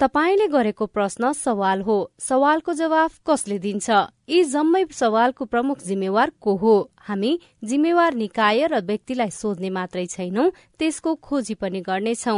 तपाईँले गरेको प्रश्न सवाल हो। सवालको जवाफ कसले दिन्छ? यी जम्मै सवालको प्रमुख जिम्मेवार को हो? हामी जिम्मेवार निकाय र व्यक्तिलाई सोध्ने मात्रै छैनौं त्यसको खोजी पनि गर्नेछौ।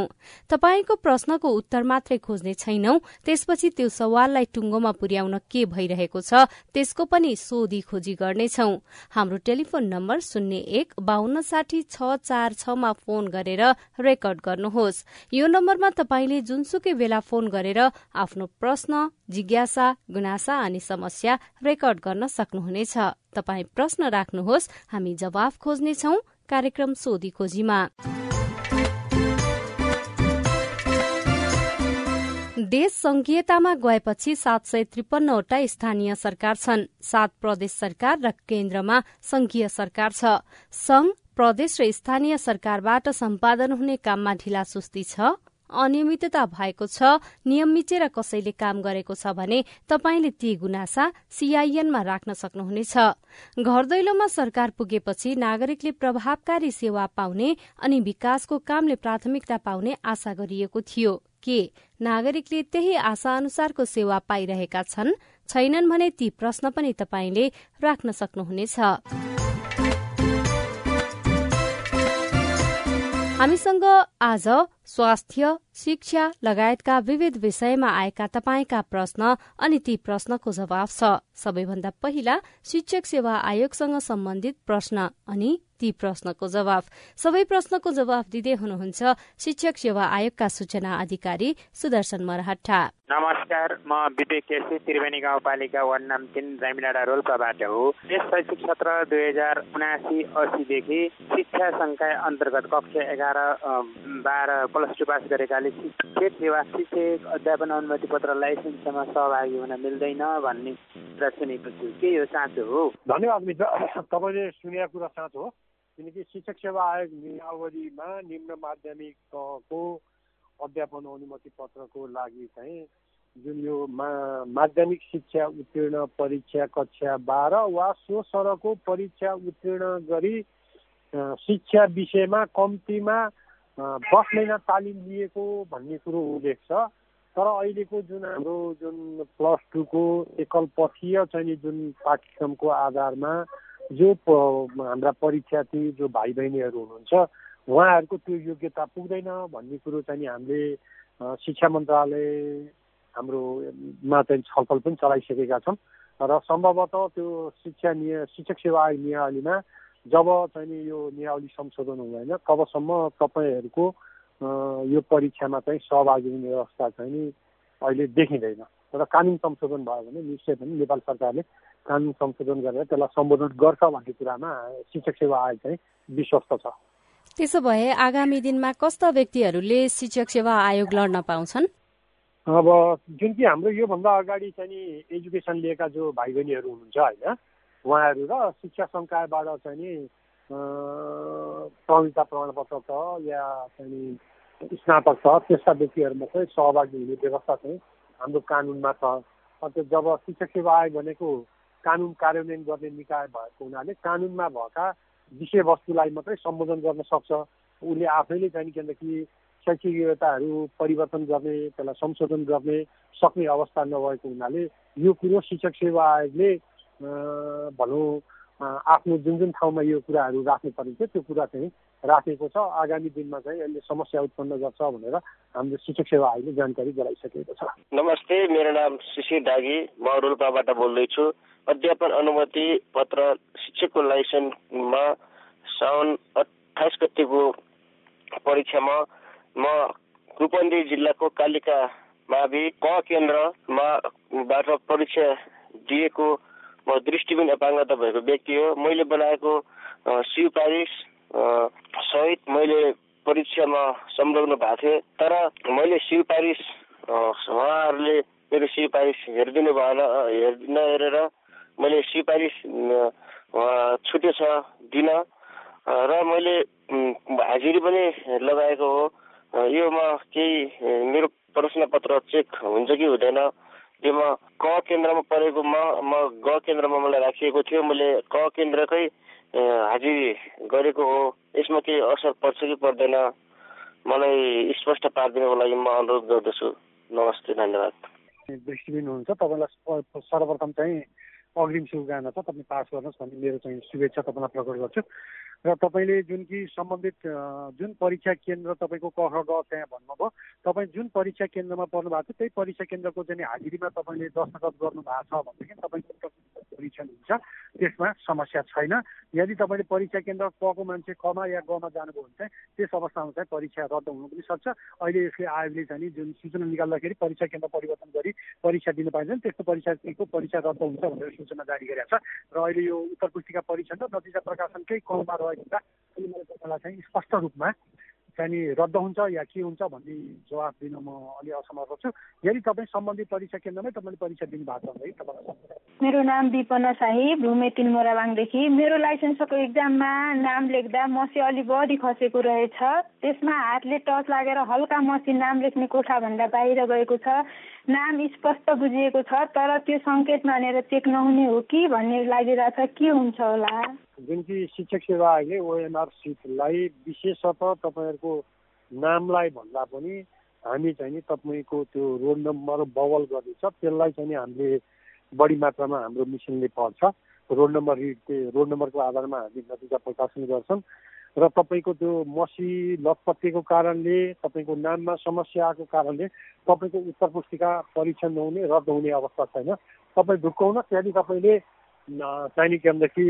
तपाईँको प्रश्नको उत्तर मात्रै खोज्ने छैनौ त्यसपछि त्यो सवाललाई टुङ्गोमा पुर्याउन के भइरहेको छ त्यसको पनि सोधी खोजी गर्नेछौ। हाम्रो टेलिफोन नम्बर शून्य एक बान्न साठी छ चार छमा फोन गरेर रेकर्ड गर्नुहोस्। यो नम्बरमा तपाईँले जुनसुकै बेला फोन गरेर आफ्नो प्रश्न जिज्ञासा गुनासा अनि समस्या रेकर्ड गर्न सक्नुहुनेछ। तपाई प्रश्न राख्नुहोस् हामी जवाफ खोज्नेछौ कार्यक्रम सोधी खोजीमा। देश संघीयतामा गएपछि सात सय त्रिपन्नवटा स्थानीय सरकार छन्। सात प्रदेश सरकार र केन्द्रमा संघीय सरकार छ। संघ प्रदेश र स्थानीय सरकारबाट सम्पादन हुने काममा ढिला सुस्ती छ। अनियमितता भएको छ नियम मिचेर कसैले काम गरेको छ भने तपाईँले ती गुनासा सीआईएनमा राख्न सक्नुहुनेछ। घर दैलोमा सरकार पुगेपछि नागरिकले प्रभावकारी सेवा पाउने अनि विकासको कामले प्राथमिकता पाउने आशा गरिएको थियो। के नागरिकले त्यही आशा अनुसारको सेवा पाइरहेका छन्? छैनन् भने ती प्रश्न पनि तपाईँले राख्न सक्नुहुनेछ। हामीसँग आज स्वास्थ्य शिक्षा लगायतका विविध विषयमा आएका तपाईँका प्रश्न अनि ती प्रश्नको जवाब छ। सबैभन्दा पहिला शिक्षक सेवा आयोगसँग सम्बन्धित प्रश्न अनि ती प्रश्नको जवाफ। सबै प्रश्नको जवाफ दिँदै हुनुहुन्छ शिक्षक सेवा आयोगका सूचना अधिकारी सुदर्शन मरहट्टा। नमस्कार म विवेक केसी त्रिवेणी गाउँपालिका वार्ड नम्बर तिन रामिडाँडा रोल्पाबाट हो। यस शैक्षिक सत्र दुई हजार उनासी असीदेखि शिक्षा संकाय अन्तर्गत कक्षा एघार बाह्र प्लस टू पास गरेकाले शिक्षक सेवा शिक्षक अध्यापन अनुमति पत्र लाइसेन्समा सहभागी हुन मिल्दैन भन्ने कुरा सुनेको छु के यो साँचो हो? धन्यवाद मित्र। तपाईँले सुनेको कुरा साँचो हो। किनकि शिक्षक सेवा आयोग नियावलीमा निम्न माध्यमिकको अध्यापन अनुमति पत्रको लागि चाहिँ जुन यो मा माध्यमिक शिक्षा उत्तीर्ण परीक्षा कक्षा बाह्र वा सो सरको परीक्षा उत्तीर्ण गरी शिक्षा विषयमा कम्तीमा दस महिना तालिम लिएको भन्ने कुरो उल्लेख छ। तर अहिलेको जुन हाम्रो जुन प्लस टूको एकल पथीय चाहिँ जुन पाठ्यक्रमको आधारमा जो हाम्रा परीक्षार्थी जो भाइ बहिनीहरू हुनुहुन्छ उहाँहरूको त्यो योग्यता पुग्दैन भन्ने कुरो चाहिँ हामीले शिक्षा मन्त्रालय हाम्रोमा चाहिँ छलफल पनि चलाइसकेका छौँ। र सम्भवतः त्यो शिक्षा निय शिक्षक सेवा आयोग नियावलीमा जब चाहिँ यो नियावली संशोधन हुँदैन तबसम्म तपाईँहरूको यो परीक्षामा चाहिँ सहभागी हुने व्यवस्था चाहिँ नि अहिले देखिँदैन। तर कानुन संशोधन भयो भने निश्चय पनि नेपाल सरकारले कानुन संशोधन गरेर त्यसलाई सम्बोधन गर्छ भन्ने कुरामा शिक्षक सेवा आयोग चाहिँ विश्वस्त छ। त्यसो भए आगामी दिनमा कस्ता व्यक्तिहरूले शिक्षक सेवा आयोग लड्न पाउँछन्? अब जुन कि हाम्रो योभन्दा अगाडि चाहिँ नि एजुकेसन लिएका जो भाइ बहिनीहरू हुनुहुन्छ होइन उहाँहरू र शिक्षा सङ्कायबाट चाहिँ नि प्रवीणता प्रमाणपत्र छ या चाहिँ स्नातक छ त्यस्ता व्यक्तिहरूमा चाहिँ सहभागी हुने व्यवस्था चाहिँ हाम्रो कानुनमा छ। अन्त जब शिक्षक सेवा आयोग भनेको कानुन कार्यान्वयन गर्ने निकाय भएको हुनाले कानुनमा भएका विषयवस्तुलाई मात्रै सम्बोधन गर्न सक्छ। उसले आफैले चाहिँ किनकि शैक्षिक योग्यताहरू परिवर्तन गर्ने त्यसलाई संशोधन गर्ने सक्ने अवस्था नभएको हुनाले यो कुरो शिक्षक सेवा आयोगले भनौँ आफ्नो जुन जुन ठाउँमा यो कुराहरू राख्नु परिन्छ त्यो कुरा चाहिँ राखेको छ आगामी दिनमा चाहिँ यसले समस्या उत्पन्न गर्छ भनेर हाम्रो शिक्षक सेवा आयोगले जानकारी गराइसकेको छ। नमस्ते मेरो नाम शिशिर दागी म रोल्पाबाट बोल्दैछु। अध्यापन अनुमति पत्र शिक्षकको लाइसेन्समा साउन अठाइस गतिको परीक्षामा म रूपन्देही जिल्लाको कालिका मावि क केन्द्रमाबाट परीक्षा दिएको म दृष्टिबिन अपाङ्गता भएको व्यक्ति हो। मैले बनाएको सिपारिस सहित मैले परीक्षामा संलग्न भएको थिएँ तर मैले सिपारिस उहाँहरूले मेरो सिपारिस हेरिदिनु भएन हेर नहेरेर मैले सिपारिस छुटेछ दिन। र मैले हाजिरी पनि लगाएको हो। योमा केही मेरो प्रश्न पत्र चेक हुन्छ कि हुँदैन? त्यो म क केन्द्रमा परेको म म ग केन्द्रमा मलाई राखिएको थियो। मैले क केन्द्रकै हाजिरी गरेको हो। यसमा केही असर पर्छ कि पर्दैन मलाई स्पष्ट पारिदिनुको लागि म अनुरोध गर्दछु। नमस्ते धन्यवाद। दृष्टिबिन हुन्छ तपाईँलाई सर्वप्रथम चाहिँ अग्रिम शुभकामना छ तपाईँ पास गर्नुहोस् भन्ने मेरो चाहिँ शुभेच्छा तपाईँलाई प्रकट गर्छु। र तपाईँले जुन कि सम्बन्धित जुन परीक्षा केन्द्र तपाईँको क ग त्यहाँ भन्नुभयो तपाईँ जुन परीक्षा केन्द्रमा पर्नु भएको छ त्यही परीक्षा केन्द्रको चाहिँ हाजिरीमा तपाईँले दस्तखत गर्नु भएको छ भनेदेखि तपाईँको परीक्षा हुन्छ। त्यसमा समस्या छैन। यदि तपाईँले परीक्षा केन्द्र कको मान्छे कमा या गमा जानुभयो भने चाहिँ त्यस अवस्थामा चाहिँ परीक्षा रद्द हुनु पनि सक्छ। अहिले यसले आयोगले चाहिँ जुन सूचना निकाल्दाखेरि परीक्षा केन्द्र परिवर्तन गरी परीक्षा दिनु पाइन्छ त्यस्तो परीक्षाको परीक्षा रद्द हुन्छ भनेर सूचना जारी गरेको छ। र अहिले यो उत्तर पुस्तिका परीक्षण र नतिजा प्रकाशनकै क्रममा रहेको हुँदा चाहिँ स्पष्ट रूपमा चाहिँ रद्द हुन्छ या के हुन्छ भन्ने जवाब दिन म अलि असमर्थ छु। यदि तपाईँ सम्बन्धित परीक्षा केन्द्रमै तपाईँले परीक्षा दिनुभएको छ भने तपाईँलाई मेरो नाम विपना शाही भूमे तिन मोराबाङदेखि। मेरो लाइसेन्सको इक्जाममा नाम लेख्दा मसी अलि बढी खसेको रहेछ। त्यसमा हातले टच लागेर हल्का मसी नाम लेख्ने कोठाभन्दा बाहिर गएको छ। नाम स्पष्ट बुझिएको छ तर त्यो सङ्केत मानेर चेक नहुने हो कि भन्ने लागिरहेछ। के हुन्छ होला? जुन कि शिक्षक सेवा आयोगले ओएमआर सिटलाई विशेषतः तपाईँहरूको नामलाई भन्दा पनि हामी चाहिँ नि तपाईँको त्यो रोड नम्बर बवल गरिदिन्छ त्यसलाई चाहिँ हामीले बढी मात्रामा हाम्रो मिसनले पढ्छ रोड नम्बर रोड नम्बरको आधारमा हामी नतिजा प्रकाशन गर्छौँ र तपाईँको त्यो मसी लतपत्तेको कारणले तपाईँको नाममा समस्या आएको कारणले तपाईँको उत्तर पुस्तिका परीक्षा नहुने रद्द हुने अवस्था छैन। तपाईँ ढुक्काउन त्यहाँदेखि तपाईँले चाहिने केन्द्रदेखि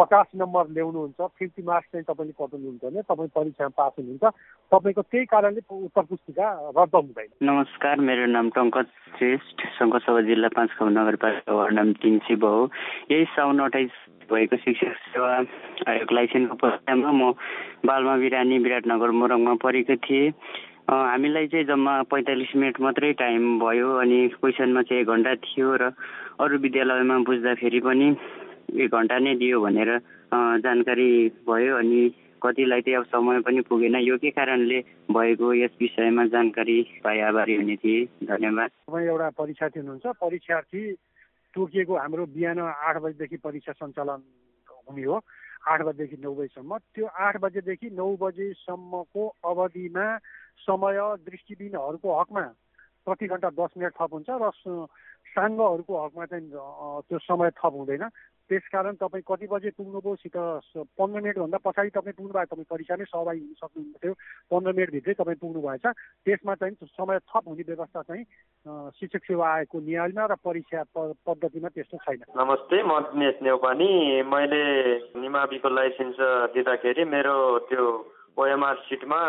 पचास नम्बर ल्याउनुहुन्छ फिफ्टी मार्क्स चाहिँ तपाईँले कटाउनुहुन्छ भने तपाईँ परीक्षामा पास हुनुहुन्छ। तपाईँको त्यही कारणले उत्तर पुस्तिका रद्द हुँदैन। नमस्कार मेरो नाम टङ्कज श्रेष्ठ शङ्करसभा जिल्ला पाँच खाउ नगरपालिका वार्ड नम्बर तिन शिव हो। यही साउन अठाइस भएको शिक्षक सेवा आयोग लाइसेन्सको परीक्षामा म बालमा बिरानी विराटनगर मोरङमा परेको थिएँ। हामीलाई चाहिँ जम्मा पैँतालिस मिनट मात्रै टाइम भयो अनि क्वेसनमा चाहिँ एक घन्टा थियो र अरू विद्यालयमा बुझ्दाखेरि पनि एक घन्टा नै दियो भनेर जानकारी भयो अनि कतिलाई चाहिँ अब समय पनि पुगेन। यो के कारणले भएको यस विषयमा जानकारी पाए आभारी हुने थिएँ? धन्यवाद। तपाईँ एउटा परीक्षार्थी हुनुहुन्छ। परीक्षार्थी तोकिएको हाम्रो बिहान आठ बजीदेखि परीक्षा सञ्चालन हुने हो। आठ बजीदेखि नौ बजीसम्म। त्यो आठ बजेदेखि नौ बजीसम्मको अवधिमा समय दृष्टिबिनहरूको हकमा प्रति घन्टा दस मिनट थप हुन्छ र साङ्गहरूको हकमा चाहिँ त्यो समय थप हुँदैन। त्यसकारण तपाईँ कति बजे पुग्नुभयो सित पन्ध्र मिनटभन्दा पछाडि तपाईँ पुग्नु भएको तपाईँ परीक्षामै सहभागी हुन सक्नुहुन्थ्यो। पन्ध्र मिनटभित्रै तपाईँ पुग्नु भएछ त्यसमा चाहिँ समय थप हुने व्यवस्था चाहिँ शिक्षक सेवा आयोगको नियममा र परीक्षा पद्धतिमा त्यस्तो छैन। नमस्ते म दिनेश नेउपानी मैले निमाविको लाइसेन्स दिँदाखेरि मेरो त्यो ओएमआर सिटमा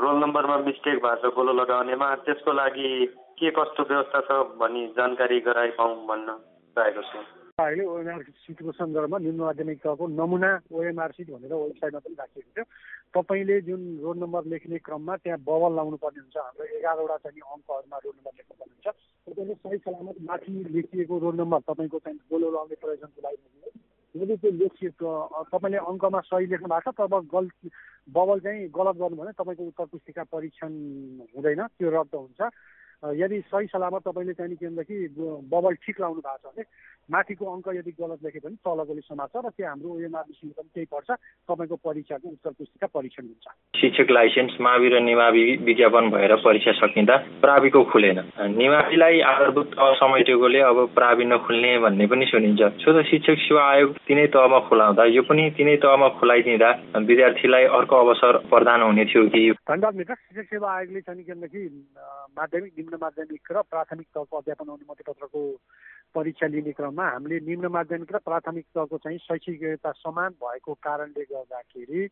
रोल नम्बरमा मिस्टेक भएको छ गोलो लगाउनेमा। त्यसको लागि के कस्तो व्यवस्था छ भनी जानकारी गराइपाउँ भन्न चाहेको छु। अहिले ओएमआर सिटको सन्दर्भमा निम्न माध्यमिक तहको नमुना ओएमआर सिट भनेर वेबसाइटमा पनि राखिएको थियो। तपाईँले जुन रोड नम्बर लेख्ने क्रममा त्यहाँ बबल लाउनु पर्ने हुन्छ हाम्रो एघारवटा चाहिँ अङ्कहरूमा रोड नम्बर लेख्नु पर्ने हुन्छ। तपाईँले सही सलामत माथि लेखिएको रोड नम्बर तपाईँको चाहिँ गोलो लाउने प्रयोजनको लागि यदि त्यो लेखिएको तपाईँले अङ्कमा सही लेख्नु भएको छ तब गल्ती बबल चाहिँ गलत गर्नु भने तपाईँको उत्तर पुस्तिका परीक्षण हुँदैन त्यो रद्द हुन्छ। यदि सही सलामत तपाईँले चाहिँ के बबल ठिक लाउनु भएको छ भने माथिको अङ्क यदि गलत लेखे पनि तलकोले समात्छ र त्यो हाम्रो ओएमआर विषयमा पनि त्यही पर्छ। तपाईँको परीक्षाको उत्तर पुस्तिका परीक्षण हुन्छ। शिक्षक लाइसेन्स मावि र निमावि विज्ञापन भएर परीक्षा सकिँदा प्राविको खुलेन। निमाविलाई आधारभूत असमेटेकोले अब प्रावि नखुल्ने भन्ने पनि सुनिन्छ। सो त शिक्षक सेवा आयोग तिनै तहमा खुलाउँदा यो पनि तिनै तहमा खुलाइदिँदा विद्यार्थीलाई अर्को अवसर प्रदान हुने थियो कि मित्र शिक्षक सेवा आयोगले चाहिँ भनेदेखि माध्यमिक निम्न माध्यमिक र प्राथमिक तहको अध्यापन अनुमति पत्रको परीक्षा लिने क्रममा हामीले निम्न माध्यमिक र प्राथमिक तहको चाहिँ शैक्षिक योग्यता समान भएको कारणले गर्दाखेरि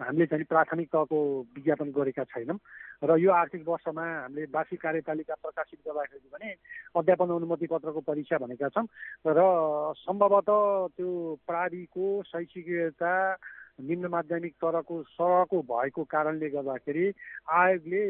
हामीले चाहिँ प्राथमिक तहको विज्ञापन गरेका छैनौँ। र यो आर्थिक वर्षमा हामीले वार्षिक कार्यतालिका प्रकाशित गर्दाखेरि भने अध्यापन अनुमति पत्रको परीक्षा भनेका छौँ। र सम्भवतः त्यो प्राविको शैक्षिक योग्यता निम्न माध्यमिक तरको सरको भएको कारणले गर्दाखेरि आयोगले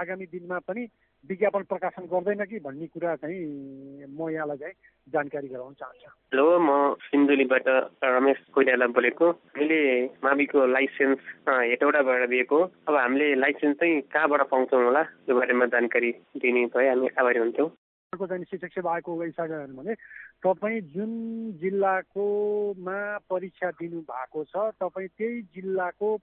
आगामी दिनमा पनि विज्ञापन प्रकाशन गर्दैन कि भन्ने कुरा चाहिँ म यहाँलाई चाहिँ जानकारी गराउन चाहन्छु। हेलो म सिन्धुलीबाट रमेश कोइराला बोलेको। मैले माविको लाइसेन्स हेटौडाबाट दिएको। अब हामीले लाइसेन्स चाहिँ कहाँबाट पाउँछौँ होला? त्यो बारेमा जानकारी दिने भए हामी आभारी हुन्थ्यौँ चाहिँ शिक्षक सेवा आएको भने तपाईँ जुन जिल्लाकोमा परीक्षा दिनु भएको छ तपाईँ त्यही जिल्लाको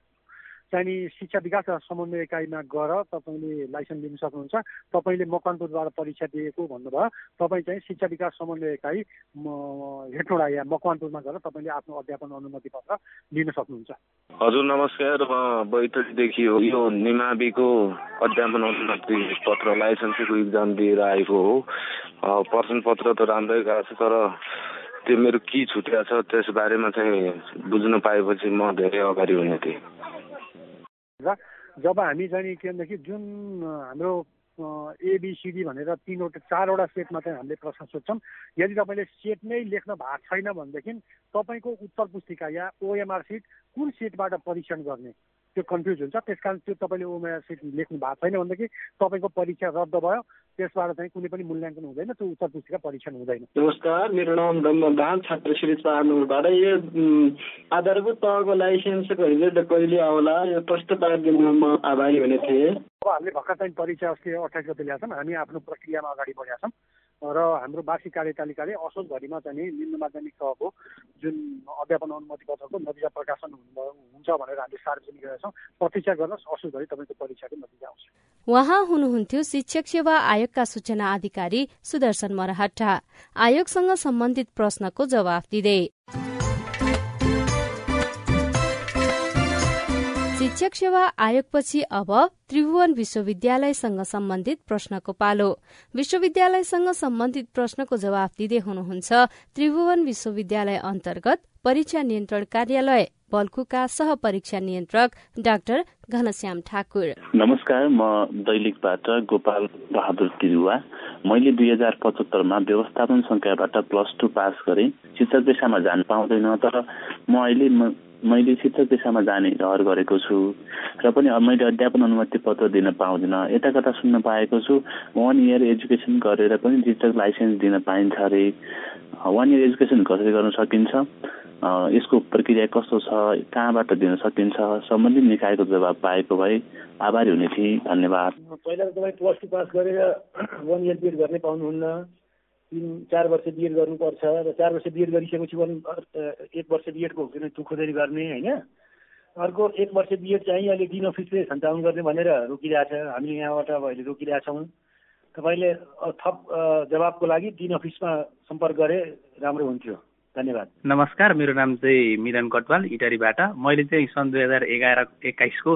चाहिँ शिक्षा विकास र समन्वय इकाइमा गएर तपाईँले लाइसेन्स लिन सक्नुहुन्छ। तपाईँले मकवानपुरबाट परीक्षा दिएको भन्नुभयो। तपाईँ चाहिँ शिक्षा विकास समन्वय इकाइ हेटोडा या मकवानपुरमा गएर तपाईँले आफ्नो अध्यापन अनुमति पत्र लिन सक्नुहुन्छ। हजुर नमस्कार। म बैतडीदेखि यो निमाविको अध्यापन अनुमति पत्र लाइसेन्सको इक्जाम दिएर आएको हो। प्रश्न पत्र त राम्रै गएको छ तर त्यो मेरो के छुट्या छ त्यस बारेमा चाहिँ बुझ्न पाएपछि म धेरै अगाडि हुने थिएँ। र जब हामी चाहिँ के भनेदेखि जुन हाम्रो एबिसिडी भनेर तिनवटा चारवटा सेटमा चाहिँ हामीले प्रश्न सोध्छौँ। यदि तपाईँले सेट नै लेख्न भएको छैन भनेदेखि तपाईँको उत्तर पुस्तिका या ओएमआर सिट कुन सेटबाट परीक्षण गर्ने? त्यो कन्फ्युज हुन्छ त्यस कारण त्यो तपाईँले ओएमआर सिट लेख्नु भएको छैन भनेदेखि तपाईँको परीक्षा रद्द भयो। त्यसबाट चाहिँ कुनै पनि मूल्याङ्कन हुँदैन। त्यो उत्तर पुस्तिका परीक्षण हुँदैन। नमस्कार मेरो नाम ब्रह्मदान छात्र श्री चारनुबाट यो आधारभूत तहको लाइसेन्स कहिले कहिले आउला? यो प्रश्न म आभारी हुने थिएँ अब हामीले भर्खर चाहिँ परीक्षा अस्ति अठाइस गते ल्याएको छौँ। हामी आफ्नो प्रक्रियामा अगाडि बढेका छौँ। र हाम्रो वार्षिक कार्यतालिकाले असोजभरिमा चाहिँ निम्न माध्यमिक तहको जुन अध्यापन अनुमति पत्रको नतिजा प्रकाशन हुन्छ भनेर हामीले सार्वजनिक गरेका छौँ प्रतीक्षा गर्नुहोस् असोजभरि तपाईँको परीक्षाको नतिजा आउँछ। उहाँ हुनुहुन्थ्यो शिक्षक सेवा आयोगका सूचना अधिकारी सुदर्शन मरहट्टा। आयोगसँग सम्बन्धित प्रश्नको जवाफ दिँदै। शिक्षक सेवा आयोगपछि अब त्रिभुवन विश्वविद्यालयसँग सम्बन्धित प्रश्नको पालो। विश्वविद्यालयसँग सम्बन्धित प्रश्नको जवाफ दिँदै हुनुहुन्छ त्रिभुवन विश्वविद्यालय अन्तर्गत परीक्षा नियन्त्रण कार्यालय बल्कुका सह परीक्षा नियन्त्रक डाक्टर घनश्याम ठाकुर। नमस्कार म दैलिकबाट गोपाल बहादुर तिरुवा। मैले दुई हजार पचहत्तरमा व्यवस्थापन संख्याबाट प्लस टू पास गरेँ। शिक्षक पेसामा जान पाउँदैन तर म अहिले मैले शिक्षक पेसामा जाने रहर गरेको छु र पनि मैले अध्यापन अनुमति पत्र दिन पाउँदिनँ। यता कता सुन्न पाएको छु। वान इयर एजुकेसन गरेर पनि शिक्षक लाइसेन्स दिन पाइन्छ अरे। वान इयर एजुकेसन कसरी गर्न सकिन्छ? यसको प्रक्रिया कस्तो छ? कहाँबाट दिन सकिन्छ? सम्बन्धित निकायको जवाब पाएको भए आभारी हुने थिएँ। धन्यवाद। पहिला त तपाईँ प्लस टू पास गरेर वान इयर बिएड गर्नै पाउनुहुन्न। तिन चार वर्ष बिएड गर्नुपर्छ र चार वर्ष बिएड गरिसकेपछि एक वर्ष बिएडको तु खोजेर गर्ने होइन? अर्को एक वर्ष बिएड चाहिँ अहिले डिन अफिसले सञ्चालन गर्ने भनेर रोकिरहेछ। हामीले यहाँबाट अब अहिले रोकिरहेछौँ। तपाईँले थप जवाबको लागि डिन अफिसमा सम्पर्क गरे राम्रो हुन्थ्यो। धन्यवाद। नमस्कार मेरो नाम चाहिँ मिलन कटवाल इटरीबाट। मैले चाहिँ सन् दुई हजार एघार एक्काइसको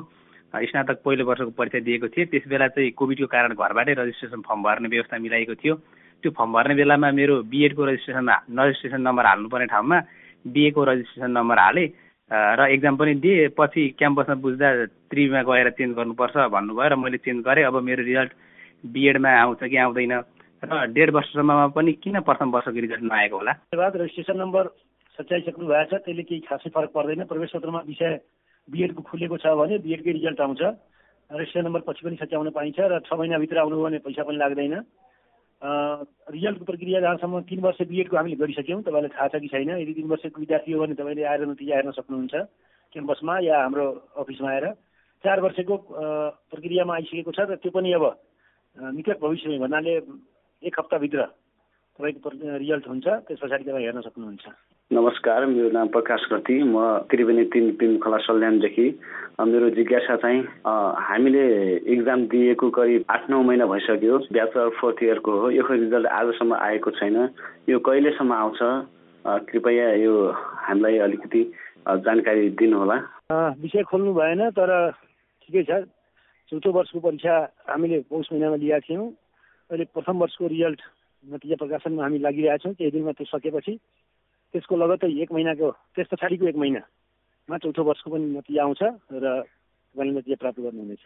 स्नातक पहिलो वर्षको परीक्षा दिएको थिएँ। त्यस बेला चाहिँ कोभिडको कारण घरबाटै रजिस्ट्रेसन फर्म भर्ने व्यवस्था मिलाएको थियो। त्यो फर्म भर्ने बेलामा मेरो बिएडको रजिस्ट्रेसनमा रजिस्ट्रेसन नम्बर हाल्नुपर्ने ठाउँमा बिएको रजिस्ट्रेसन नम्बर हालेँ। र एक्जाम पनि दिएँ। पछि क्याम्पसमा बुझ्दा त्रिमा गएर चेन्ज गर्नुपर्छ भन्नुभयो र मैले चेन्ज गरेँ। अब मेरो रिजल्ट बिएडमा आउँछ कि आउँदैन? र डेढ वर्षसम्ममा पनि किन प्रथम वर्षको रिजल्ट नआएको होला? धन्यवाद। रजिस्ट्रेसन नम्बर सच्याइसक्नु भएको छ। त्यसले केही खासै फरक पर्दैन। प्रवेश पत्रमा विषय बिएडको खुलेको छ भने बिएडकै रिजल्ट आउँछ। रजिस्ट्रेसन नम्बर पछि पनि सच्याउन पाइन्छ र छ महिनाभित्र आउनुभयो भने पैसा पनि लाग्दैन। रिजल्टको प्रक्रिया जहाँसम्म तिन वर्ष बिएडको हामीले गरिसक्यौँ तपाईँलाई थाहा छ कि छैन। यदि तिन वर्षको विद्यार्थी हो भने तपाईँले आएर नतिजा हेर्न सक्नुहुन्छ क्याम्पसमा या हाम्रो अफिसमा आएर। चार वर्षको प्रक्रियामा आइसकेको छ र त्यो पनि अब निकट भविष्यमा भन्नाले एक हप्ताभित्र तपाईँको रिजल्ट हुन्छ। त्यस पछाडि तपाईँ हेर्न सक्नुहुन्छ। नमस्कार मेरो नाम प्रकाश गति म त्रिवेणी तिन पिम खोला सल्यानदेखि मेरो जिज्ञासा चाहिँ हामीले इक्जाम दिएको करिब आठ नौ महिना भइसक्यो। ब्याचलर फोर्थ इयरको हो। यो रिजल्ट आजसम्म आएको छैन। यो कहिलेसम्म आउँछ? कृपया यो हामीलाई अलिकति जानकारी दिनुहोला। विषय खोल्नु भएन तर ठिकै छ। चौथो वर्षको परीक्षा हामीले पौष महिनामा लिएका थियौँ। अहिले प्रथम वर्षको रिजल्ट नतिजा प्रकाशनमा हामी लागिरहेका छौँ केही दिनमा त्यो सकेपछि त्यसको लगत्तै एक महिनाको त्यस पछाडिको एक महिनामा चौथो वर्षको पनि नतिजा आउँछ र तपाईँले नतिजा प्राप्त गर्नुहुनेछ।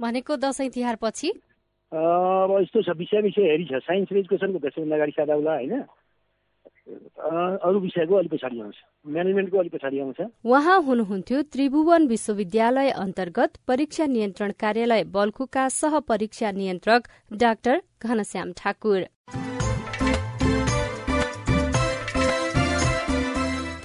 भनेको दसैँ तिहार पछि अब यस्तो छ विषय विषय हेरी छ। साइन्स र एजुकेसनको त्यसैभन्दा अगाडि सादा होला होइन? अरू विषयको अलिक पछाडि आउँछ। म्यानेजमेन्टको अलिक पछाडि आउँछ। उहाँ हुनुहुन्थ्यो त्रिभुवन विश्वविद्यालय अन्तर्गत परीक्षा नियन्त्रण कार्यालय बल्खुका सह परीक्षा नियन्त्रक डाक्टर घनश्याम ठाकुर।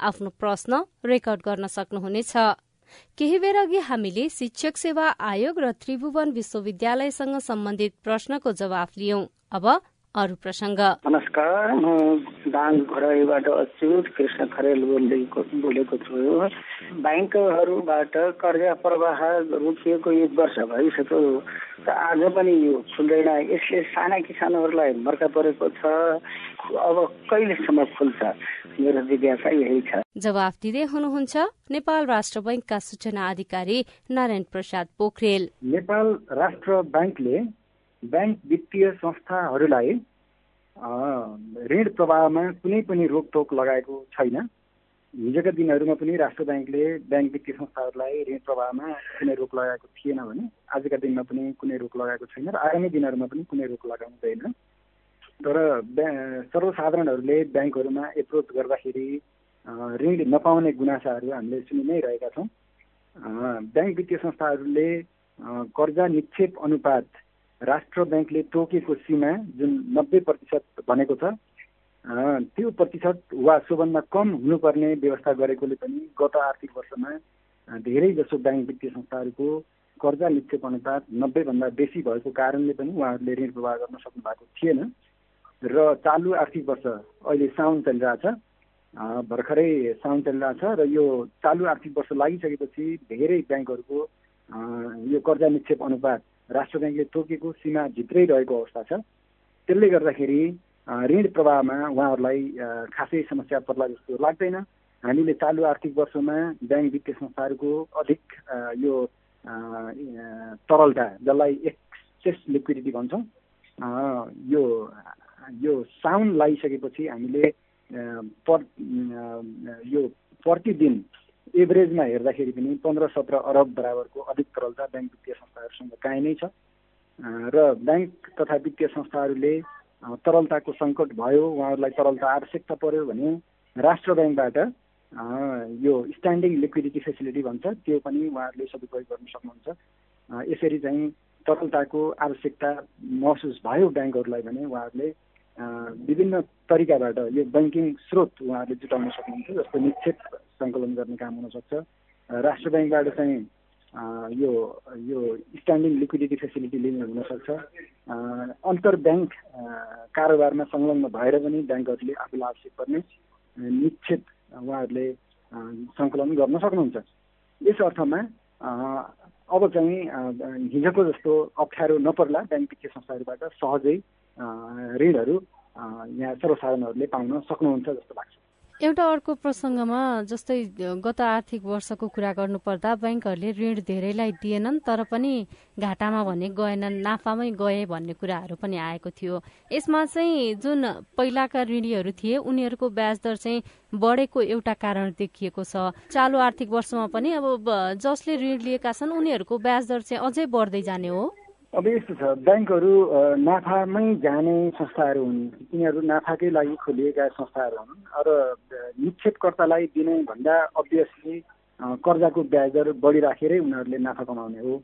आफ्नो प्रश्न रेकर्ड गर्न सक्नुहुनेछ। केही बेर अघि हामीले शिक्षक सेवा आयोग र त्रिभुवन विश्वविद्यालयसँग सम्बन्धित प्रश्नको जवाफ लियौं। अब अरू प्रसंग नमस्कार म दाङ घरैबाट अच्युत कृष्ण खरेल बोलेको छु। ब्याङ्कहरूबाट कर्जा प्रवाह रोकिएको एक वर्ष भइसक्यो। आज पनि यो खुल्दैन। यसले साना किसानहरूलाई मर्का परेको छ। अब कहिलेसम्म खुल्छ? मेरो जिज्ञासा यही छ। जवाफ दिँदै हुनुहुन्छ नेपाल राष्ट्र बैंकका सूचना अधिकारी नारायण प्रसाद पोखरेल। नेपाल राष्ट्र ब्याङ्कले ब्याङ्क वित्तीय संस्थाहरूलाई ऋण प्रवाहमा कुनै पनि रोकटोक लगाएको छैन। हिजोका दिनहरूमा पनि राष्ट्र ब्याङ्कले ब्याङ्क वित्तीय संस्थाहरूलाई ऋण प्रवाहमा कुनै रोक लगाएको थिएन भने आजका दिनमा पनि कुनै रोक लगाएको छैन र आगामी दिनहरूमा पनि कुनै रोक लगाउँदैन तर सर्वसाधारणहरूले ब्याङ्कहरूमा एप्रोच गर्दाखेरि ऋण नपाउने गुनासाहरू हामीले सुनि नै रहेका छौँ। ब्याङ्क वित्तीय संस्थाहरूले कर्जा निक्षेप अनुपात राष्ट्र ब्याङ्कले तोकेको सीमा जुन नब्बे प्रतिशत भनेको छ त्यो प्रतिशत वा सोभन्दा कम हुनुपर्ने व्यवस्था गरेकोले पनि गत आर्थिक वर्षमा धेरै जसो ब्याङ्क वित्तीय संस्थाहरूको कर्जा निक्षेप अनुपात नब्बेभन्दा बेसी भएको कारणले पनि उहाँहरूले ऋण प्रवाह गर्न सक्नु भएको थिएन र चालु आर्थिक वर्ष अहिले साउन चलिरहेछ भर्खरै साउन चलिरहेछ र यो चालु आर्थिक वर्ष लागिसकेपछि धेरै ब्याङ्कहरूको यो कर्जा निक्षेप अनुपात राष्ट्र ब्याङ्कले तोकेको सीमा भित्रै रहेको अवस्था छ। त्यसले गर्दाखेरि ऋण प्रवाहमा उहाँहरूलाई खासै समस्या पर्ला जस्तो लाग्दैन। हामीले चालु आर्थिक वर्षमा ब्याङ्क वित्तीय संस्थाहरूको अधिक यो तरलता जसलाई एक्सेस लिक्विडिटी भन्छौँ यो यो साउन लगाइसकेपछि हामीले पर यो प्रतिदिन एभरेजमा हेर्दाखेरि पनि पन्ध्र सत्र अरब बराबरको अधिक तरलता ब्याङ्क वित्तीय संस्थाहरूसँग कायमै छ। र ब्याङ्क तथा वित्तीय संस्थाहरूले तरलताको सङ्कट भयो उहाँहरूलाई तरलता आवश्यकता पर्यो भने राष्ट्र ब्याङ्कबाट यो स्ट्यान्डिङ लिक्विडिटी फेसिलिटी भन्छ त्यो पनि उहाँहरूले सदुपयोग गर्न सक्नुहुन्छ। यसरी चाहिँ तरलताको आवश्यकता महसुस भयो ब्याङ्कहरूलाई भने उहाँहरूले विभिन्न तरिकाबाट यो ब्याङ्किङ स्रोत उहाँहरूले जुटाउन सक्नुहुन्छ जस्तो निक्षेप सङ्कलन गर्ने काम हुनसक्छ राष्ट्र ब्याङ्कबाट चाहिँ यो यो स्ट्यान्डिङ लिक्विडिटी फेसिलिटी लिने हुनसक्छ अन्तर ब्याङ्क कारोबारमा संलग्न भएर पनि ब्याङ्कहरूले आफूलाई आवश्यक पर्ने निक्षेप उहाँहरूले सङ्कलन गर्न सक्नुहुन्छ। यस अर्थमा अब चाहिँ हिजोको जस्तो अप्ठ्यारो नपर्ला ब्याङ्क वित्तीय संस्थाहरूबाट सहजै ऋणहरू यहाँ सर्वसाधारणहरूले पाउन सक्नुहुन्छ जस्तो लाग्छ। एउटा अर्को प्रसङ्गमा जस्तै गत आर्थिक वर्षको कुरा गर्नुपर्दा ब्याङ्कहरूले ऋण धेरैलाई दिएनन् तर पनि घाटामा भने गएनन् नाफामै गए भन्ने कुराहरू पनि आएको थियो। यसमा चाहिँ जुन पहिलाका ऋणीहरू थिए उनीहरूको ब्याज दर चाहिँ बढेको एउटा कारण देखिएको छ। चालु आर्थिक वर्षमा पनि अब जसले ऋण लिएका छन् उनीहरूको ब्याज दर चाहिँ अझै बढ्दै जाने हो। अब यस्तो छ ब्याङ्कहरू नाफामै जाने संस्थाहरू हुन्। तिनीहरू नाफाकै लागि खोलिएका संस्थाहरू हुन् र निक्षेपकर्तालाई दिने भन्दा अभियसली कर्जाको ब्याज दर बढी राखेरै उनीहरूले नाफा कमाउने हो।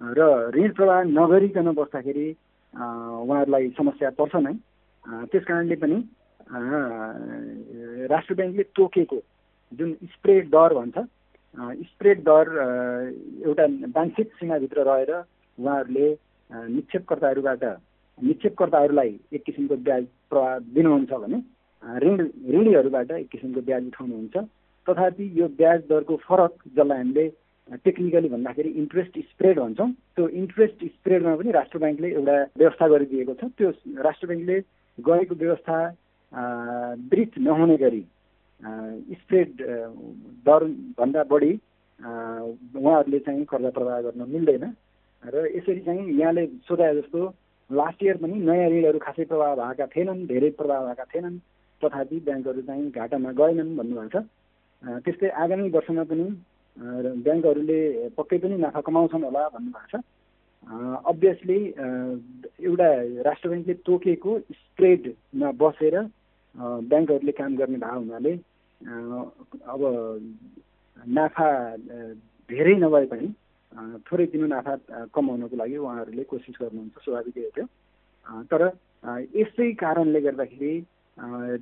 र ऋण प्रवाह नगरिकन बस्दाखेरि उहाँहरूलाई समस्या पर्छ नै। त्यस कारणले पनि राष्ट्र ब्याङ्कले तोकेको जुन स्प्रेड दर भन्छ स्प्रेड दर एउटा वाञ्छित सीमाभित्र रहेर उहाँहरूले निक्षेपकर्ताहरूबाट निक्षेपकर्ताहरूलाई एक किसिमको ब्याज प्रवाह दिनुहुन्छ भने ऋण ऋणीहरूबाट एक किसिमको ब्याज उठाउनुहुन्छ। तथापि यो ब्याज दरको फरक जसलाई हामीले टेक्निकली भन्दाखेरि इन्ट्रेस्ट स्प्रेड भन्छौँ त्यो इन्ट्रेस्ट स्प्रेडमा पनि राष्ट्र ब्याङ्कले एउटा व्यवस्था गरिदिएको छ। त्यो राष्ट्र ब्याङ्कले गरेको व्यवस्था ब्रिच नहुने गरी स्प्रेड दरभन्दा बढी उहाँहरूले चाहिँ कर्जा प्रवाह गर्न मिल्दैन। र यसरी चाहिँ यहाँले सोधाए जस्तो लास्ट इयर पनि नयाँ ऋणहरू खासै प्रवाह भएका थिएनन् धेरै प्रवाह भएका थिएनन् तथापि ब्याङ्कहरू चाहिँ घाटामा गएनन् भन्नुभएको छ। त्यस्तै आगामी वर्षमा पनि ब्याङ्कहरूले पक्कै पनि नाफा कमाउँछन् होला भन्नुभएको छ। अभियसली एउटा राष्ट्र ब्याङ्कले तोकेको स्प्रेडमा बसेर ब्याङ्कहरूले काम गर्ने भएको हुनाले अब नाफा धेरै नभए पनि थोरै दिनु नाफा कमाउनको लागि उहाँहरूले कोसिस गर्नुहुन्छ स्वाभाविकै हो त्यो। तर यसै कारणले गर्दाखेरि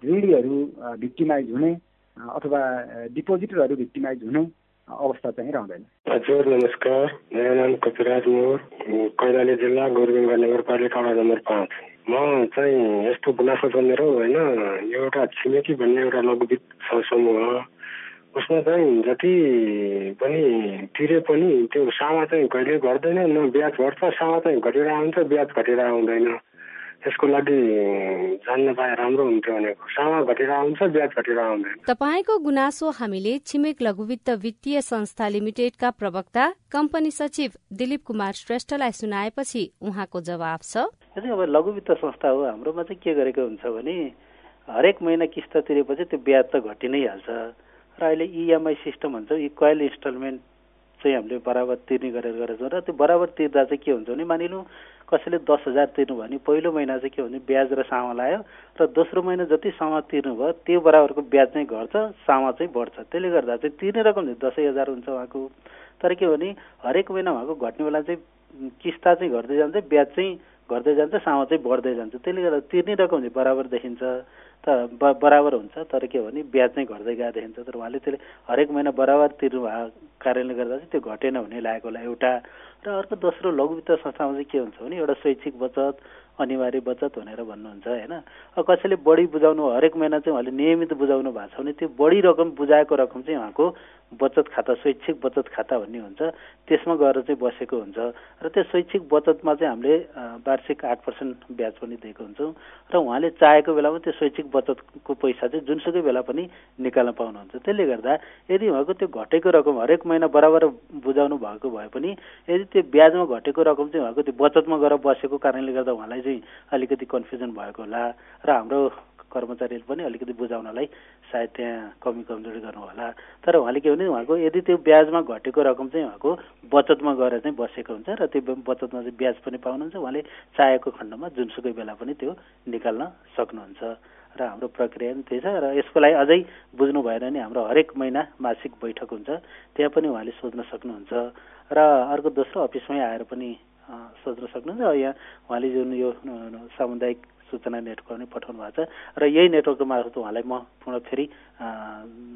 ऋणीहरू भिक्टिमाइज हुने अथवा डिपोजिटरहरू भिक्टिमाइज हुने अवस्था चाहिँ रहँदैन। हजुर नमस्कार। मेरो नाम कपिराज मोर कैलाली जिल्ला गोरुबङ्गा नगरपालिका वडा नम्बर पाँच। म चाहिँ यस्तो गुनासो छ मेरो होइन। एउटा छिमेकी भन्ने एउटा लघुवित्त समूह उसमा चाहिँ जति पनि तिरे पनि त्यो सामा चाहिँ कहिले घट्दैन न ब्याज घट्छ सामा चाहिँ घटिरहेको हुन्छ ब्याज घटिरहेको हुँदैन त्यसको लागि जान्न पाए राम्रो हुन्थ्यो भनेको। सामा घटेर हुन्छ ब्याज घटेर आउँदैन। तपाईँको गुनासो हामीले छिमेक लघुवित्त वित्तीय संस्था लिमिटेडका प्रवक्ता कम्पनी सचिव दिलीप कुमार श्रेष्ठलाई सुनाएपछि उहाँको जवाब छ। अब लघुवित्त संस्था हो हाम्रोमा चाहिँ के गरेको हुन्छ भने हरेक महिना किस्त तिरेपछि त्यो ब्याज त घटि नै हाल्छ। र अहिले इएमआई सिस्टम भन्छ इक्वाइल इन्स्टलमेन्ट चाहिँ हामीले बराबर तिर्ने गरेर गरेको छौँ र त्यो बराबर तिर्दा चाहिँ के हुन्छ भने मानिलिउँ कसैले दस हजार तिर्नु भने पहिलो महिना चाहिँ के भने ब्याज र सामा लायो र दोस्रो महिना जति सामा तिर्नुभयो त्यो बराबरको ब्याज चाहिँ घट्छ सामा चाहिँ बढ्छ। त्यसले गर्दा चाहिँ तिर्ने रकम चाहिँ दसैँ हजार हुन्छ उहाँको। तर के भने हरेक महिना उहाँको घट्ने बेला चाहिँ किस्ता चाहिँ घट्दै जान्छ ब्याज चाहिँ घट्दै जान्छ सामा चाहिँ बढ्दै जान्छ। त्यसले गर्दा तिर्ने रकम चाहिँ बराबर देखिन्छ। त बराबर हुन्छ तर के भने ब्याज चाहिँ घट्दै गएको देखिन्छ। तर उहाँले त्यसले हरेक महिना बराबर तिर्नु भएको कारणले गर्दा चाहिँ त्यो घटेन हुने लागेको होला। एउटा र अर्को दोस्रो लघुवित्त संस्थामा चाहिँ के हुन्छ भने एउटा शैक्षिक बचत अनिवार्य बचत भनेर भन्नुहुन्छ होइन? कसैले बढी बुझाउनु हरेक महिना चाहिँ उहाँले नियमित बुझाउनु भएको छ भने त्यो बढी रकम बुझाएको रकम चाहिँ उहाँको बचत खाता शैक्षिक बचत खाता भन्ने हुन्छ। त्यसमा गएर चाहिँ बसेको हुन्छ। र त्यो शैक्षिक बचतमा चाहिँ हामीले वार्षिक आठ पर्सेन्ट ब्याज पनि दिएको हुन्छौँ। र उहाँले चाहेको बेलामा त्यो शैक्षिक बचतको पैसा चाहिँ जुनसुकै बेला पनि निकाल्न पाउनुहुन्छ। त्यसले गर्दा यदि उहाँको त्यो घटेको रकम हरेक महिना बराबर बुझाउनु भएको भए पनि यदि त्यो ब्याजमा घटेको रकम चाहिँ उहाँको त्यो बचतमा गएर बसेको कारणले गर्दा उहाँलाई चाहिँ अलिकति कन्फ्युजन भएको होला र हाम्रो कर्मचारीले पनि अलिकति बुझाउनलाई सायद त्यहाँ कमी कमजोरी गर्नु होला। तर उहाँले के भने उहाँको यदि त्यो ब्याजमा घटेको रकम चाहिँ उहाँको बचतमा गएर चाहिँ बसेको हुन्छ र त्यो बचतमा चाहिँ ब्याज पनि पाउनुहुन्छ। उहाँले चाहेको खण्डमा जुनसुकै बेला पनि त्यो निकाल्न सक्नुहुन्छ। र हाम्रो प्रक्रिया पनि त्यही छ र यसको लागि अझै बुझ्नु भएन भने हाम्रो हरेक महिना मासिक बैठक हुन्छ। त्यहाँ पनि उहाँले सोध्न सक्नुहुन्छ। र अर्को दोस्रो अफिसमै आएर पनि सोध्न सक्नुहुन्छ। यहाँ उहाँले जुन यो सामुदायिक सूचना नेटवर्क पनि पठाउनु भएको छ। र यही नेटवर्कको मार्फत उहाँलाई म पुनः फेरि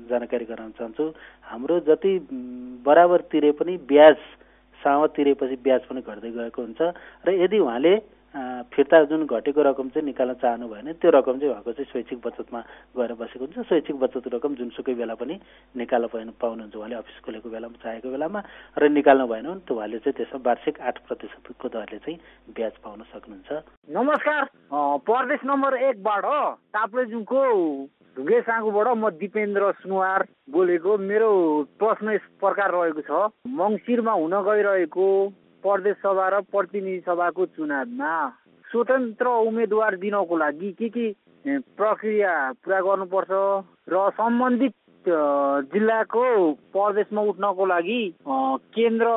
जानकारी गराउन चाहन्छु। हाम्रो जति बराबर तिरे पनि ब्याज सामा तिरेपछि ब्याज पनि घट्दै गएको हुन्छ। र यदि उहाँले फिर्ता जुन घटेको रकम चाहिँ निकाल्न चाहनु भयो भने त्यो रकम चाहिँ उहाँको चाहिँ शैक्षिक बचतमा गएर बसेको हुन्छ। शैक्षिक बचत रकम जुनसुकै बेला पनि निकाल्न पाउनुहुन्छ। उहाँले अफिस खोलेको बेलामा चाहेको बेलामा र निकाल्नु भएन भने त उहाँले चाहिँ त्यसमा वार्षिक आठ प्रतिशतको दरले चाहिँ ब्याज पाउन सक्नुहुन्छ। नमस्कार। प्रदेश नम्बर एकबाट ताप्लेजुङको ढुङ्गे साँगुबाट म दिपेन्द्र सुनवार बोलेको। मेरो प्रश्न यस प्रकार रहेको छ। मङ्सिरमा हुन गइरहेको प्रदेश सभा र प्रतिनिधि सभाको चुनावमा स्वतन्त्र उम्मेदवार दिनको लागि के के प्रक्रिया पुरा गर्नुपर्छ र सम्बन्धित जिल्लाको प्रदेशमा उठ्नको लागि केन्द्र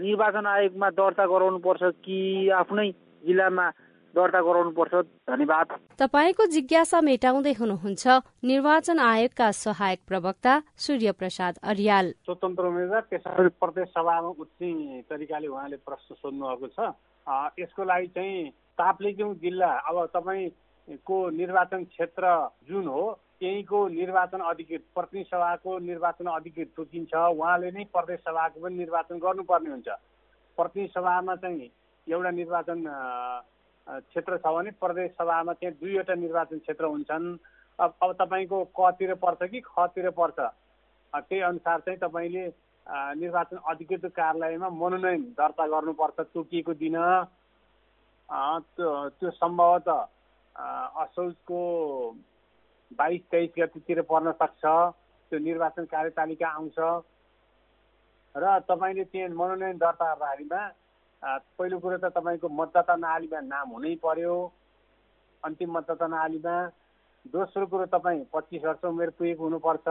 निर्वाचन आयोगमा दर्ता गराउनु पर्छ कि आफ्नै जिल्लामा दर्ता गराउनुपर्छ। धन्यवाद। तपाईँको जिज्ञासा मेटाउँदै हुनुहुन्छ निर्वाचन आयोगका सहायक प्रवक्ता सूर्य प्रसाद अरियाल। स्वतन्त्र उम्मेद्वार त्यसरी प्रदेश सभामा उठ्ने तरिकाले उहाँले प्रश्न सोध्नु भएको छ यसको लागि चाहिँ ताप्लेजुङ जिल्ला अब तपाईँको निर्वाचन क्षेत्र जुन हो त्यहीँको निर्वाचन अधिकृत प्रतिनिधि सभाको निर्वाचन अधिकृत तोकिन्छ उहाँले नै प्रदेश सभाको पनि निर्वाचन गर्नुपर्ने हुन्छ। प्रतिनिधि सभामा चाहिँ एउटा निर्वाचन क्षेत्र छ भने प्रदेश सभामा त्यहाँ दुईवटा निर्वाचन क्षेत्र हुन्छन्। अब अब तपाईँको कतिर पर्छ कि खतिर पर्छ? त्यही अनुसार चाहिँ तपाईँले निर्वाचन अधिकृत कार्यालयमा मनोनयन दर्ता गर्नुपर्छ तोकिएको दिन। त्यो त्यो सम्भवतः असोजको बाइस तेइस गतितिर पर्न सक्छ। त्यो निर्वाचन कार्यतालिका आउँछ। र तपाईँले त्यहाँ मनोनयन दर्ता गर्दाखेरिमा पहिलो कुरो त तपाईँको मतदाता नालीमा नाम हुनै पर्यो। अन्तिम मतदाता नालीमा दोस्रो कुरो तपाईँ पच्चिस वर्ष उमेर पुगेको हुनुपर्छ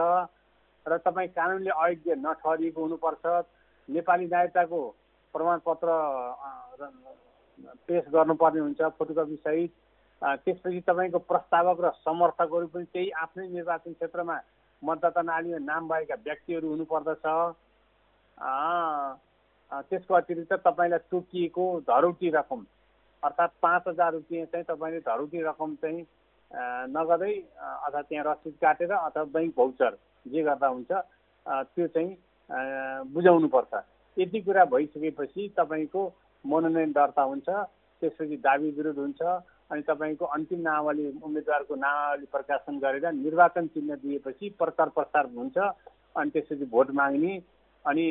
र तपाईँ कानुनले अयोग्य नठहरिएको हुनुपर्छ। नेपाली नागरिकताको प्रमाणपत्र पेस गर्नुपर्ने हुन्छ फोटोकपी सहित। त्यसपछि तपाईँको प्रस्तावक र समर्थकहरू पनि त्यही आफ्नै निर्वाचन क्षेत्रमा मतदाता नालीमा नाम भएका व्यक्तिहरू हुनुपर्दछ। त्यसको अतिरिक्त तपाईँलाई तोकिएको धरौटी रकम अर्थात् पाँच हजार रुपियाँ चाहिँ तपाईँले धरौटी रकम चाहिँ नगदै अथवा त्यहाँ रसिद काटेर अथवा बैङ्क भौचर जे गर्दा हुन्छ त्यो चाहिँ बुझाउनुपर्छ। यति कुरा भइसकेपछि तपाईँको मनोनयन दर्ता हुन्छ त्यसपछि दाबी विरोध हुन्छ अनि तपाईँको अन्तिम नामावली उम्मेद्वारको नामावली प्रकाशन गरेर निर्वाचन चिन्ह दिएपछि प्रचार प्रसार हुन्छ अनि त्यसपछि भोट माग्ने अनि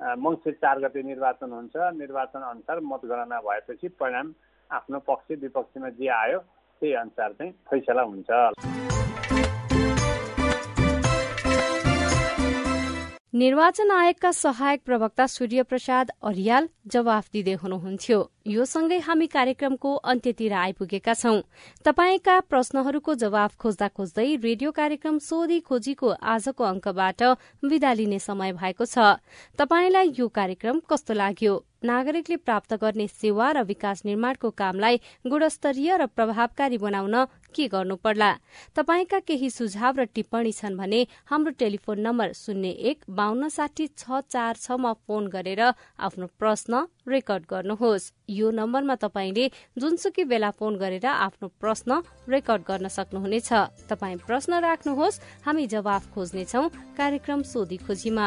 मङ्सिर चार गते निर्वाचन हुन्छ। निर्वाचन अनुसार मतगणना भएपछि परिणाम आफ्नो पक्ष विपक्षमा जे आयो त्यही अनुसार चाहिँ फैसला हुन्छ। निर्वाचन आयोगका सहायक प्रवक्ता सूर्य प्रसाद अरियाल जवाफ दिँदै हुनुहुन्थ्यो। यो सँगै हामी कार्यक्रमको अन्त्यतिर आइपुगेका छौं। तपाईँका प्रश्नहरूको जवाफ खोज्दा खोज्दै रेडियो कार्यक्रम सोधी खोजीको आजको अंकबाट विदा लिने समय भएको छ। तपाईँलाई यो कार्यक्रम कस्तो लाग्यो? नागरिकले प्राप्त गर्ने सेवा र विकास निर्माणको कामलाई गुणस्तरीय र प्रभावकारी बनाउन के गर्नु पर्ला तपाईँका केही सुझाव र टिप्पणी छन् भने हाम्रो टेलिफोन नम्बर शून्य एक बान्न साठी छ चार छमा फोन गरेर आफ्नो प्रश्न रेकर्ड गर्नुहोस्। यो नम्बरमा तपाईँले जुनसुकै बेला फोन गरेर आफ्नो प्रश्न रेकर्ड गर्न सक्नुहुनेछ। तपाईँ प्रश्न राख्नुहोस् हामी जवाफ खोज्नेछौ कार्यक्रम सोधी खोजीमा।